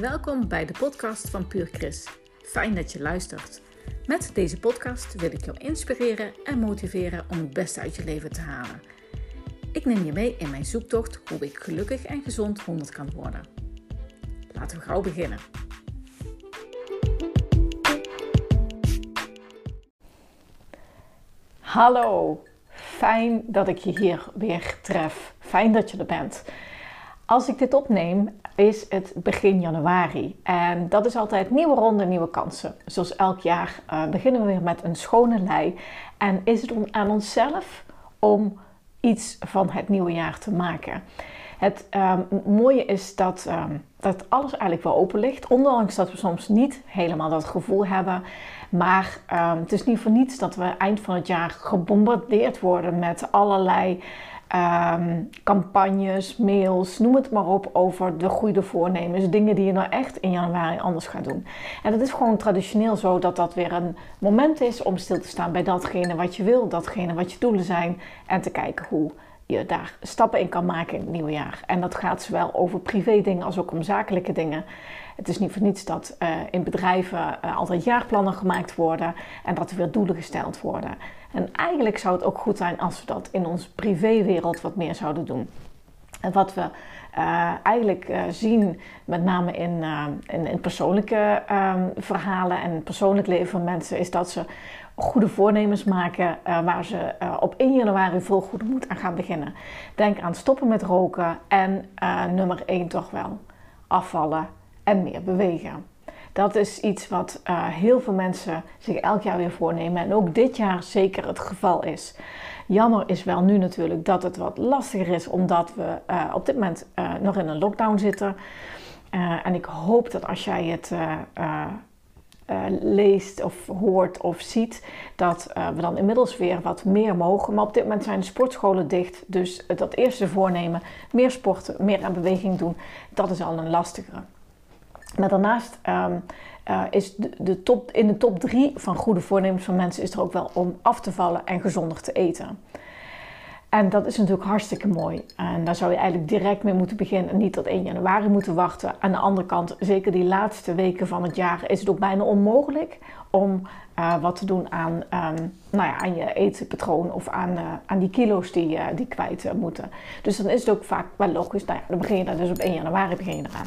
Welkom bij de podcast van Puur Chris. Fijn dat je luistert. Met deze podcast wil ik jou inspireren en motiveren om het beste uit je leven te halen. Ik neem je mee in mijn zoektocht hoe ik gelukkig en gezond 100 kan worden. Laten we gauw beginnen. Hallo, fijn dat ik je hier weer tref. Fijn dat je er bent. Als ik dit opneem, is het begin januari. En dat is altijd nieuwe ronde, nieuwe kansen. Zoals elk jaar uh, beginnen we weer met een schone lei. En is het aan onszelf om iets van het nieuwe jaar te maken. Het um, mooie is dat, um, dat alles eigenlijk wel open ligt. Ondanks dat we soms niet helemaal dat gevoel hebben. Maar um, het is niet voor niets dat we eind van het jaar gebombardeerd worden met allerlei um, campagnes, mails, noem het maar op, over de goede voornemens. Dingen die je nou echt in januari anders gaat doen. En het is gewoon traditioneel zo dat dat weer een moment is om stil te staan bij datgene wat je wil, datgene wat je doelen zijn. En te kijken hoe je daar stappen in kan maken in het nieuwe jaar. En dat gaat zowel over privé dingen als ook om zakelijke dingen. Het is niet voor niets dat uh, in bedrijven uh, altijd jaarplannen gemaakt worden en dat er weer doelen gesteld worden. En eigenlijk zou het ook goed zijn als we dat in onze privéwereld wat meer zouden doen. En wat we uh, eigenlijk uh, zien, met name in, uh, in, persoonlijke um, verhalen en persoonlijk leven van mensen, is dat ze goede voornemens maken waar ze op 1 januari vol goede moed aan gaan beginnen. Denk aan stoppen met roken en nummer 1 toch wel afvallen en meer bewegen. Dat is iets wat uh, heel veel mensen zich elk jaar weer voornemen en ook dit jaar zeker het geval is. Jammer is wel nu natuurlijk dat het wat lastiger is, omdat we uh, op dit moment uh, nog in een lockdown zitten. en ik hoop dat als jij het leest of hoort of ziet, dat we dan inmiddels weer wat meer mogen. Maar op dit moment zijn de sportscholen dicht, dus dat eerste voornemen, meer sporten, meer aan beweging doen, dat is al een lastigere. Maar daarnaast um, uh, is de, top, in de top drie van goede voornemens van mensen is er ook wel om af te vallen en gezonder te eten. En dat is natuurlijk hartstikke mooi. En daar zou je eigenlijk direct mee moeten beginnen en niet tot 1 januari moeten wachten. Aan de andere kant, zeker die laatste weken van het jaar, is het ook bijna onmogelijk om uh, wat te doen aan, um, nou ja, aan je eetpatroon of aan, uh, aan die kilo's die, uh, die kwijt moeten. Dus dan is het ook vaak wel logisch. Nou ja, dan begin je daar dus op 1 januari begin je eraan.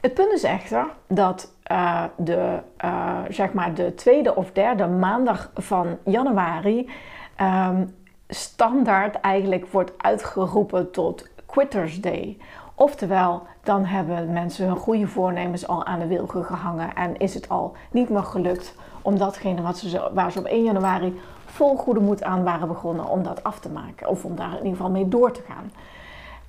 Het punt is echter dat uh, de, uh, zeg maar de tweede of derde maandag van januari um, standaard eigenlijk wordt uitgeroepen tot Quitters Day. Oftewel, dan hebben mensen hun goede voornemens al aan de wilgen gehangen en is het al niet meer gelukt om datgene wat ze, waar ze op 1 januari vol goede moed aan waren begonnen, om dat af te maken of om daar in ieder geval mee door te gaan.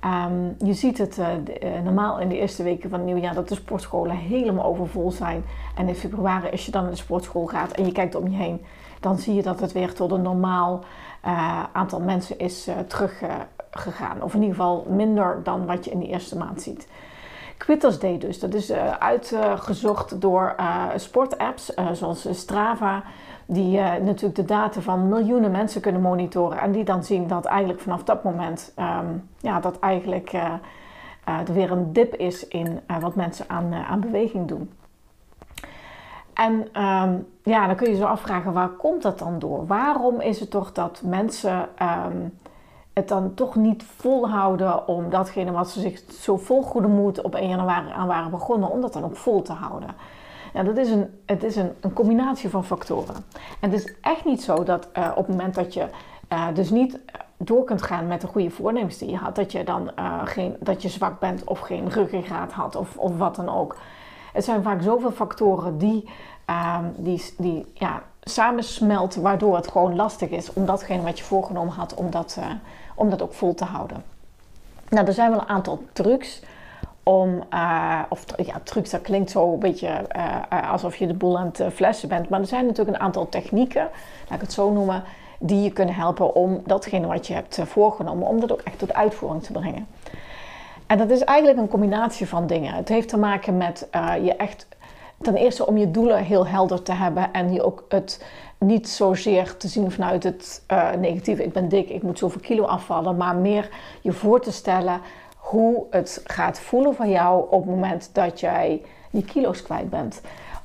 Um, je ziet het de, uh, normaal in de eerste weken van het nieuwjaar dat de sportscholen helemaal overvol zijn. En in februari, als je dan naar de sportschool gaat en je kijkt om je heen, dan zie je dat het weer tot een normaal uh, aantal mensen is teruggegaan. of in ieder geval minder dan wat je in de eerste maand ziet. Quitters Day dus, dat is uitgezocht door sportapps zoals Strava die uh, natuurlijk de data van miljoenen mensen kunnen monitoren. En die dan zien dat eigenlijk vanaf dat moment um, ja, dat eigenlijk uh, uh, er weer een dip is in wat mensen aan, aan beweging doen. En um, ja, dan kun je je zo afvragen, waar komt dat dan door? Waarom is het toch dat mensen um, het dan toch niet volhouden om datgene wat ze zich zo vol goede moed op 1 januari aan waren begonnen, om dat dan ook vol te houden? Ja, dat is een, het is een, een combinatie van factoren. En het is echt niet zo dat uh, op het moment dat je uh, dus niet door kunt gaan met de goede voornemens die je had, dat je dan uh, geen, dat je zwak bent of geen ruggengraat had of, of wat dan ook. Het zijn vaak zoveel factoren die, ehm, die, die ja, samensmelten, waardoor het gewoon lastig is om datgene wat je voorgenomen had, om dat, om dat ook vol te houden. Nou, er zijn wel een aantal trucs om, uh, of ja, trucs, dat klinkt zo een beetje uh, alsof je de boel aan het flessen bent. Maar er zijn natuurlijk een aantal technieken, laat ik het zo noemen, die je kunnen helpen om datgene wat je hebt voorgenomen, om dat ook echt tot uitvoering te brengen. En dat is eigenlijk een combinatie van dingen. Het heeft te maken met je echt, ten eerste om je doelen heel helder te hebben en je ook het niet zozeer te zien vanuit het negatieve, ik ben dik, ik moet zoveel kilo afvallen, maar meer je voor te stellen hoe het gaat voelen voor jou op het moment dat jij die kilo's kwijt bent.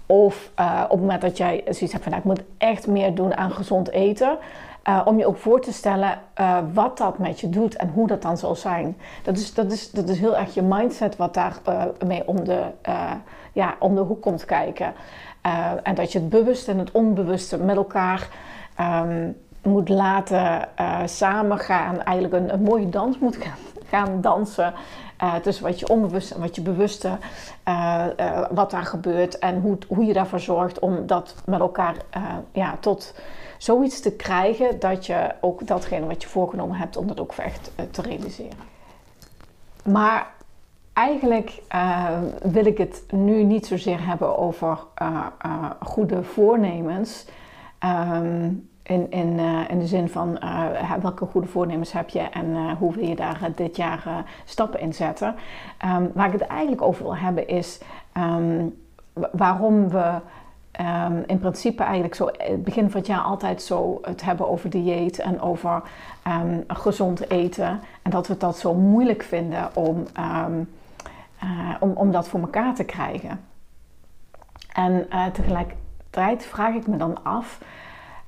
Of uh, op het moment dat jij zoiets hebt van nou, ik moet echt meer doen aan gezond eten. Uh, om je ook voor te stellen uh, wat dat met je doet en hoe dat dan zal zijn. Dat is, dat is, dat is heel erg je mindset wat daarmee mee om de, ja, om de hoek komt kijken. en dat je het bewuste en het onbewuste met elkaar um, moet laten samengaan. Eigenlijk een, een mooie dans moet gaan, gaan dansen. Uh, tussen wat je onbewust en wat je bewuste, uh, uh, wat daar gebeurt en hoe, hoe je daarvoor zorgt om dat met elkaar ja, tot zoiets te krijgen dat je ook datgene wat je voorgenomen hebt, om dat ook echt te realiseren. Maar eigenlijk wil ik het nu niet zozeer hebben over goede voornemens. Um, in, in, de zin van uh, welke goede voornemens heb je en uh, hoe wil je daar dit jaar stappen in zetten. Um, waar ik het eigenlijk over wil hebben is um, waarom we um, in principe eigenlijk zo het begin van het jaar altijd zo het hebben over dieet en over gezond eten. En dat we dat zo moeilijk vinden om, om, om dat voor elkaar te krijgen. En tegelijkertijd vraag ik me dan af.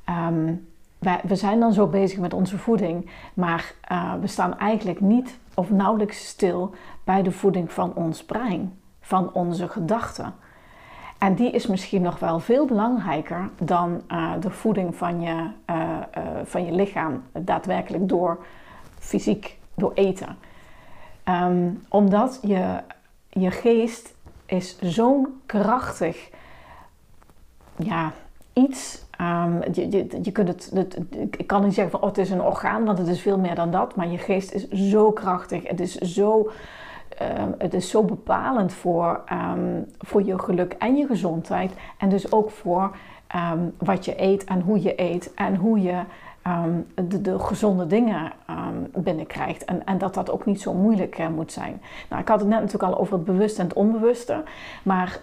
Um, wij, we zijn dan zo bezig met onze voeding, maar uh, we staan eigenlijk niet of nauwelijks stil bij de voeding van ons brein, van onze gedachten. En die is misschien nog wel veel belangrijker dan uh, de voeding van je, uh, van je lichaam, daadwerkelijk door fysiek, door eten. Um, omdat je, je geest is zo'n krachtig ja, iets Um, je, je, je, kunt het, het, ik kan niet zeggen van oh, het is een orgaan, want het is veel meer dan dat. Maar je geest is zo krachtig. Het is zo, um, het is zo bepalend voor, um, voor je geluk en je gezondheid. En dus ook voor wat je eet en hoe je eet. En hoe je de, de, gezonde dingen binnenkrijgt. En, en, dat dat ook niet zo moeilijk uh, moet zijn. Nou, ik had het net natuurlijk al over het bewuste en het onbewuste. Maar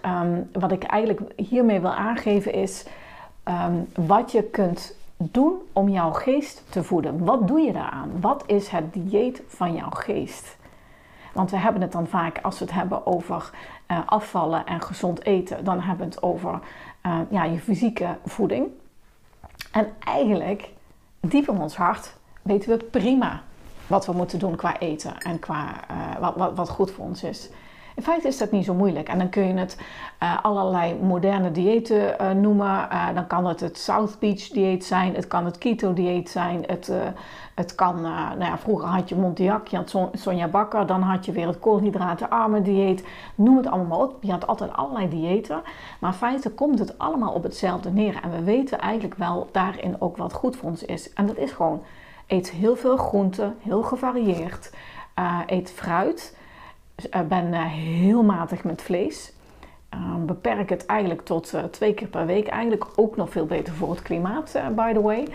wat ik eigenlijk hiermee wil aangeven is um, wat je kunt doen om jouw geest te voeden. Wat doe je daaraan? Wat is het dieet van jouw geest? Want we hebben het dan vaak, als we het hebben over uh, afvallen en gezond eten, dan hebben we het over uh, ja, je fysieke voeding. En eigenlijk, diep in ons hart, weten we prima wat we moeten doen qua eten en qua uh, wat, wat, wat goed voor ons is. In feite is dat niet zo moeilijk. En dan kun je het uh, allerlei moderne diëten uh, noemen. Uh, dan kan het het South Beach dieet zijn. Het kan het keto dieet zijn. Het, het kan, nou ja, vroeger had je Montiac, had Sonja Bakker. Dan had je weer het koolhydratenarme dieet. Noem het allemaal op. Je had altijd allerlei diëten. Maar in feite komt het allemaal op hetzelfde neer. En we weten eigenlijk wel daarin ook wat goed voor ons is. En dat is gewoon, eet heel veel groenten, heel gevarieerd. eet fruit ben eh, heel matig met vlees. Ehm, beperk het eigenlijk tot uh, twee keer per week. Eigenlijk ook nog veel beter voor het klimaat, uh, by the way.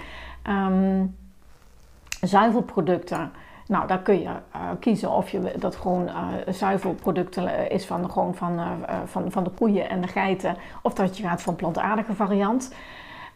Um, zuivelproducten. Nou, daar kun je kiezen of je dat gewoon zuivelproducten is van, gewoon van, van, van de koeien en de geiten. Of dat je gaat van plantaardige variant.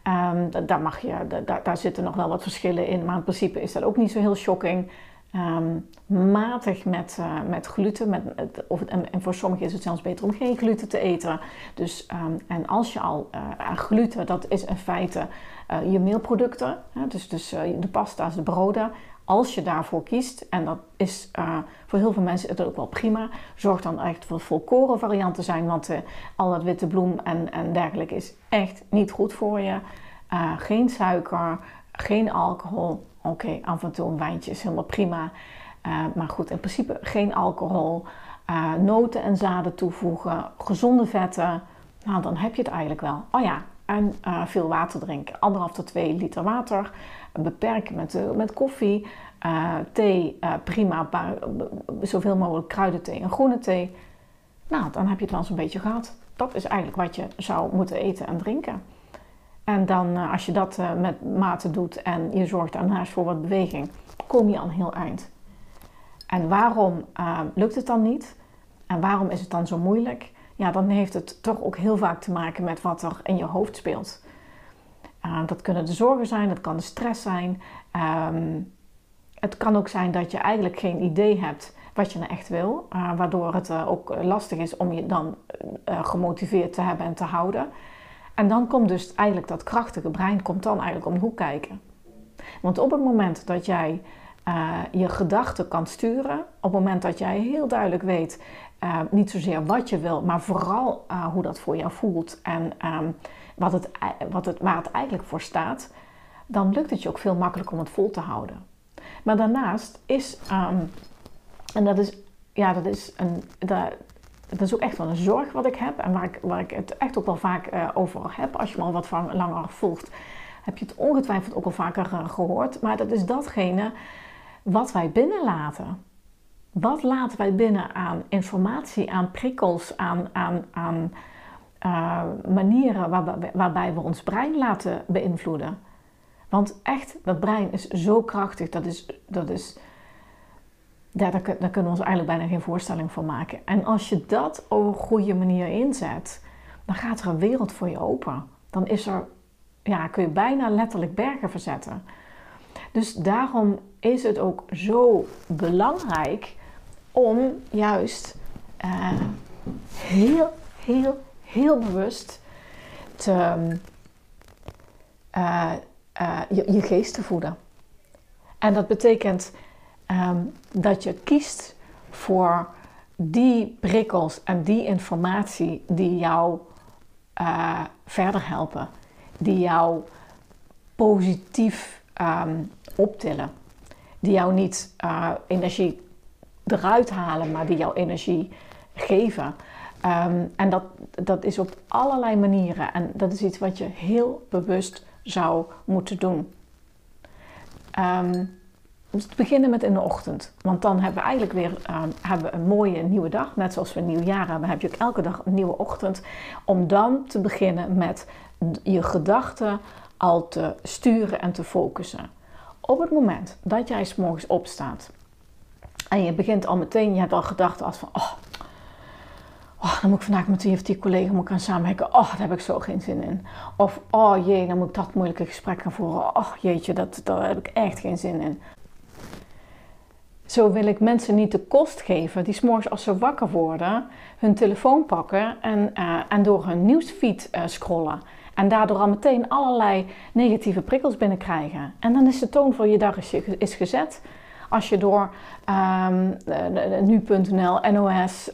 Um, daar, mag je, daar zitten nog wel wat verschillen in. Maar in principe is dat ook niet zo heel shocking. Um, matig met, uh, met gluten. Met, of, en, voor sommigen is het zelfs beter om geen gluten te eten. Dus, um, en als je al uh, aan gluten, dat is in feite uh, je meelproducten. Hè, dus dus de pasta's, de broden. Als je daarvoor kiest, en dat is voor heel veel mensen het ook wel prima, zorg dan echt voor volkoren varianten zijn. Want al dat witte bloem en, en dergelijke is echt niet goed voor je. geen suiker, geen alcohol Oké, af en toe een wijntje is helemaal prima. Uh, maar goed, in principe geen alcohol. Uh, noten en zaden toevoegen. Gezonde vetten. Nou, dan heb je het eigenlijk wel. Oh ja, en uh, veel water drinken. Anderhalf tot twee liter water. Beperken met, met koffie. thee, prima. zoveel mogelijk kruidenthee en groene thee. Nou, dan heb je het wel zo'n beetje gehad. Dat is eigenlijk wat je zou moeten eten en drinken. En dan uh, als je dat uh, met mate doet en je zorgt daarnaast voor wat beweging, kom je aan heel eind. En waarom uh, lukt het dan niet? En waarom is het dan zo moeilijk? Ja, dan heeft het toch ook heel vaak te maken met wat er in je hoofd speelt. dat kunnen de zorgen zijn, dat kan de stress zijn. Um, het kan ook zijn dat je eigenlijk geen idee hebt wat je nou echt wil. waardoor het ook lastig is om je dan gemotiveerd te hebben en te houden. En dan komt dus eigenlijk dat krachtige brein komt dan eigenlijk om de kijken. Want op het moment dat jij uh, je gedachten kan sturen, op het moment dat jij heel duidelijk weet, uh, niet zozeer wat je wil, maar vooral uh, hoe dat voor jou voelt en um, wat het, wat het, waar het eigenlijk voor staat, dan lukt het je ook veel makkelijker om het vol te houden. Maar daarnaast is, um, en dat is, ja, dat is een, dat, dat is ook echt wel een zorg wat ik heb en waar ik, waar ik het echt ook wel vaak over heb, als je me al wat langer volgt, heb je het ongetwijfeld ook al vaker gehoord. Maar dat is datgene wat wij binnenlaten. Wat laten wij binnen aan informatie, aan prikkels, aan, aan, aan uh, manieren waarbij we ons brein laten beïnvloeden? Want echt, dat brein is zo krachtig, dat is, dat is, daar, kunnen we ons eigenlijk bijna geen voorstelling van maken. En als je dat op een goede manier inzet, dan gaat er een wereld voor je open. Dan is er, ja, kun je bijna letterlijk bergen verzetten. Dus daarom is het ook zo belangrijk om juist uh, heel, heel, heel bewust te, uh, uh, je, je, geest te voeden. En dat betekent um, dat je kiest voor die prikkels en die informatie die jou verder helpen, die jou positief um, optillen. Die jou niet uh, energie eruit halen, maar die jouw energie geven. Um, en dat, dat is op allerlei manieren. En dat is iets wat je heel bewust zou moeten doen. Um, te beginnen met in de ochtend. Want dan hebben we eigenlijk weer hebben we een mooie nieuwe dag. Net zoals we een nieuw jaar hebben, heb je ook elke dag een nieuwe ochtend. Om dan te beginnen met je gedachten al te sturen en te focussen. Op het moment dat jij s'morgens opstaat en je begint al meteen, je hebt al gedachten als van, oh, oh, dan moet ik vandaag met die of die collega moet gaan samenwerken. Oh, daar heb ik zo geen zin in. Of, oh jee, dan moet ik dat moeilijke gesprek gaan voeren. Oh jeetje, dat, daar heb ik echt geen zin in. Zo wil ik mensen niet de kost geven die s'morgens als ze wakker worden hun telefoon pakken en, uh, en door hun nieuwsfeed uh, scrollen. En daardoor al meteen allerlei negatieve prikkels binnenkrijgen. En dan is de toon voor je dag is gezet. Als je door um, nu.nl, NOS,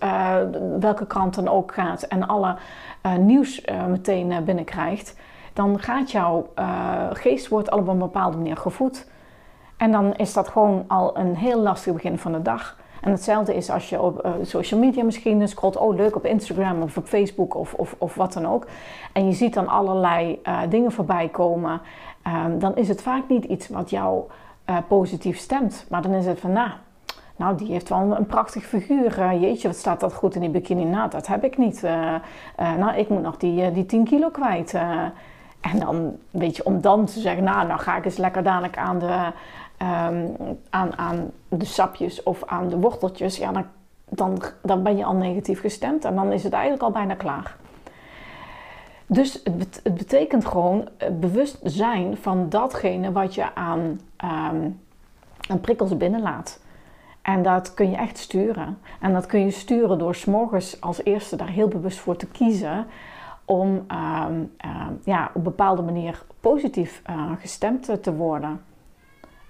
welke krant dan ook gaat en alle nieuws meteen binnenkrijgt, dan gaat jouw geest wordt al op een bepaalde manier gevoed. En dan is dat gewoon al een heel lastig begin van de dag. En hetzelfde is als je op uh, social media misschien scrolt, oh leuk, op Instagram of op Facebook of, of, of wat dan ook. En je ziet dan allerlei uh, dingen voorbij komen. Um, dan is het vaak niet iets wat jou uh, positief stemt. Maar dan is het van, nou, nou die heeft wel een, prachtig figuur. jeetje, wat staat dat goed in die bikini? Nou, dat heb ik niet. nou, ik moet nog die, die 10 kilo kwijt. en dan, weet je, om dan te zeggen, nou, nou ga ik eens lekker dadelijk aan de um, aan, aan de sapjes of aan de worteltjes, ja, dan, dan, ben je al negatief gestemd en dan is het eigenlijk al bijna klaar. Dus het, betekent gewoon eh, bewust zijn van datgene wat je aan, um, aan prikkels binnenlaat. En dat kun je echt sturen. En dat kun je sturen door s'morgens als eerste daar heel bewust voor te kiezen om um, ja, op een bepaalde manier positief uh, gestemd te worden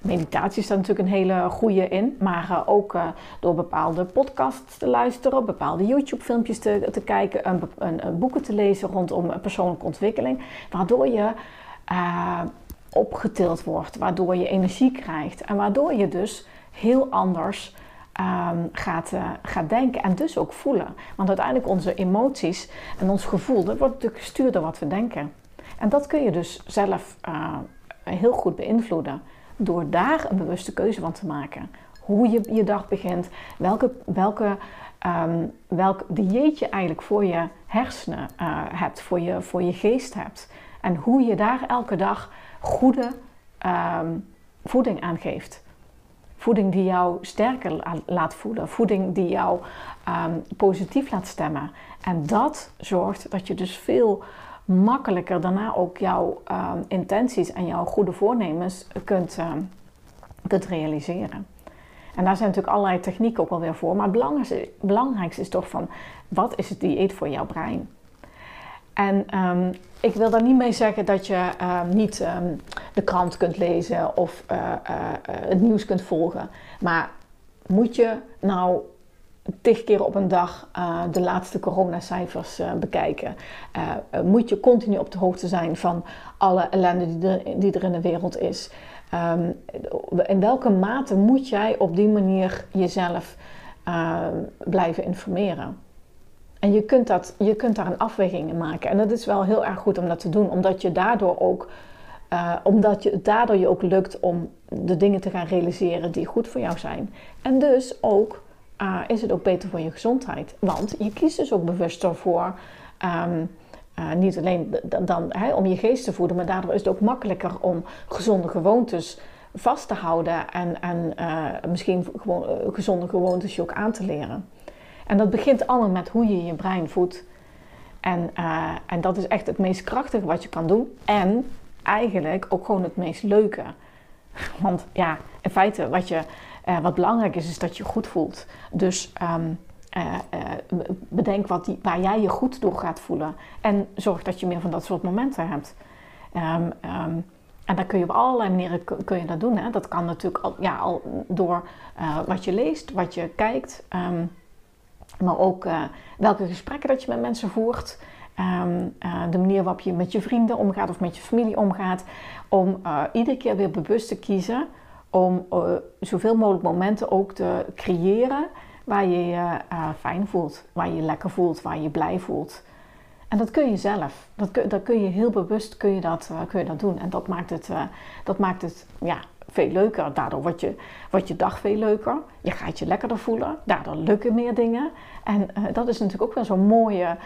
meditatie staat natuurlijk een hele goede in. Maar uh, ook uh, door bepaalde podcasts te luisteren, bepaalde YouTube-filmpjes te, te kijken, een, boeken te lezen rondom persoonlijke ontwikkeling. Waardoor je opgetild wordt, waardoor je energie krijgt. En waardoor je dus heel anders um, gaat, gaat denken en dus ook voelen. Want uiteindelijk onze emoties en ons gevoel, dat wordt natuurlijk gestuurd door wat we denken. En dat kun je dus zelf heel goed beïnvloeden door daar een bewuste keuze van te maken. Hoe je je dag begint, welke, welke, um, welk dieet je eigenlijk voor je hersenen uh, hebt, voor je, voor je geest hebt. En hoe je daar elke dag goede um, voeding aan geeft. Voeding die jou sterker laat voelen. Voeding die jou um, positief laat stemmen. En dat zorgt dat je dus veel makkelijker daarna ook jouw uh, intenties en jouw goede voornemens kunt, uh, kunt realiseren. En daar zijn natuurlijk allerlei technieken ook alweer voor. Maar het belangrijkste, is toch van, wat is het dieet voor jouw brein? En ehm, ik wil daar niet mee zeggen dat je ehm, niet ehm, de krant kunt lezen of uh, het nieuws kunt volgen. Maar moet je nou tig keer op een dag uh, de laatste coronacijfers uh, bekijken? moet je continu op de hoogte zijn van alle ellende die er, die er in de wereld is? in welke mate moet jij op die manier jezelf blijven informeren? En je kunt, dat, je kunt daar een afweging in maken. En dat is wel heel erg goed om dat te doen, omdat je daardoor ook, omdat je, daardoor je ook lukt om de dingen te gaan realiseren die goed voor jou zijn. En dus ook uh, is het ook beter voor je gezondheid. Want je kiest dus ook bewust ervoor. Um, uh, niet alleen dan, om je geest te voeden, maar daardoor is het ook makkelijker om gezonde gewoontes vast te houden en, en misschien gewoon gezonde gewoontes je ook aan te leren. En dat begint allemaal met hoe je je brein voedt. En, en dat is echt het meest krachtige wat je kan doen. En eigenlijk ook gewoon het meest leuke. Want ja, in feite wat, je, uh, wat belangrijk is, is dat je goed voelt. Dus um, uh, bedenk wat die, waar jij je goed door gaat voelen. En zorg dat je meer van dat soort momenten hebt. Um, um, en dan kun je op allerlei manieren kun je dat doen. Hè? Dat kan natuurlijk al, ja, al door wat je leest, wat je kijkt. Maar ook welke gesprekken dat je met mensen voert. De manier waarop je met je vrienden omgaat of met je familie omgaat. Om iedere keer weer bewust te kiezen om zoveel mogelijk momenten ook te creëren waar je je fijn voelt, waar je je lekker voelt, waar je je blij voelt. En dat kun je zelf. Dat kun, dat kun je heel bewust kun je dat, kun je dat doen. En dat maakt het, dat maakt het ja, veel leuker. Daardoor wordt je, wordt je dag veel leuker. Je gaat je lekkerder voelen. Daardoor lukken meer dingen. En dat is natuurlijk ook wel zo'n mooie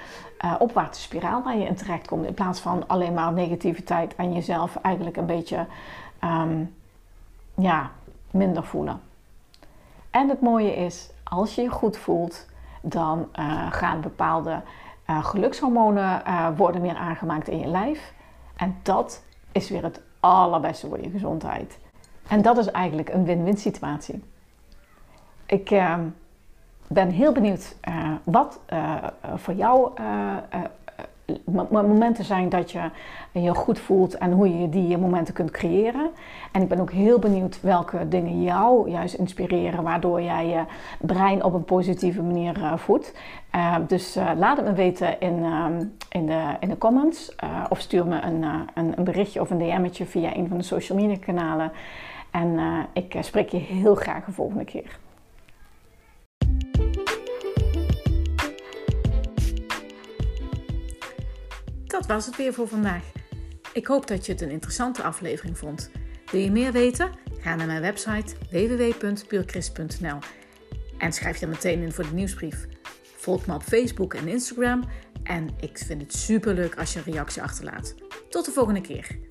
opwaartse spiraal waar je in terecht komt. In plaats van alleen maar negativiteit en jezelf eigenlijk een beetje um, ja, minder voelen. En het mooie is, als je je goed voelt, dan uh, gaan bepaalde gelukshormonen worden meer aangemaakt in je lijf. En dat is weer het allerbeste voor je gezondheid. En dat is eigenlijk een win-win situatie. Ik ben heel benieuwd wat voor jou momenten zijn dat je je goed voelt en hoe je die momenten kunt creëren. En ik ben ook heel benieuwd welke dingen jou juist inspireren, waardoor jij je brein op een positieve manier uh, voedt. Uh, dus laat het me weten in, in, de, in de comments of stuur me een, een, berichtje of een DM'tje via een van de social media kanalen. En ik eh, spreek je heel graag de volgende keer. Dat was het weer voor vandaag. Ik hoop dat je het een interessante aflevering vond. Wil je meer weten? Ga naar mijn website www.puurchrist.nl en schrijf je meteen in voor de nieuwsbrief. Volg me op Facebook en Instagram en ik vind het super leuk als je een reactie achterlaat. Tot de volgende keer.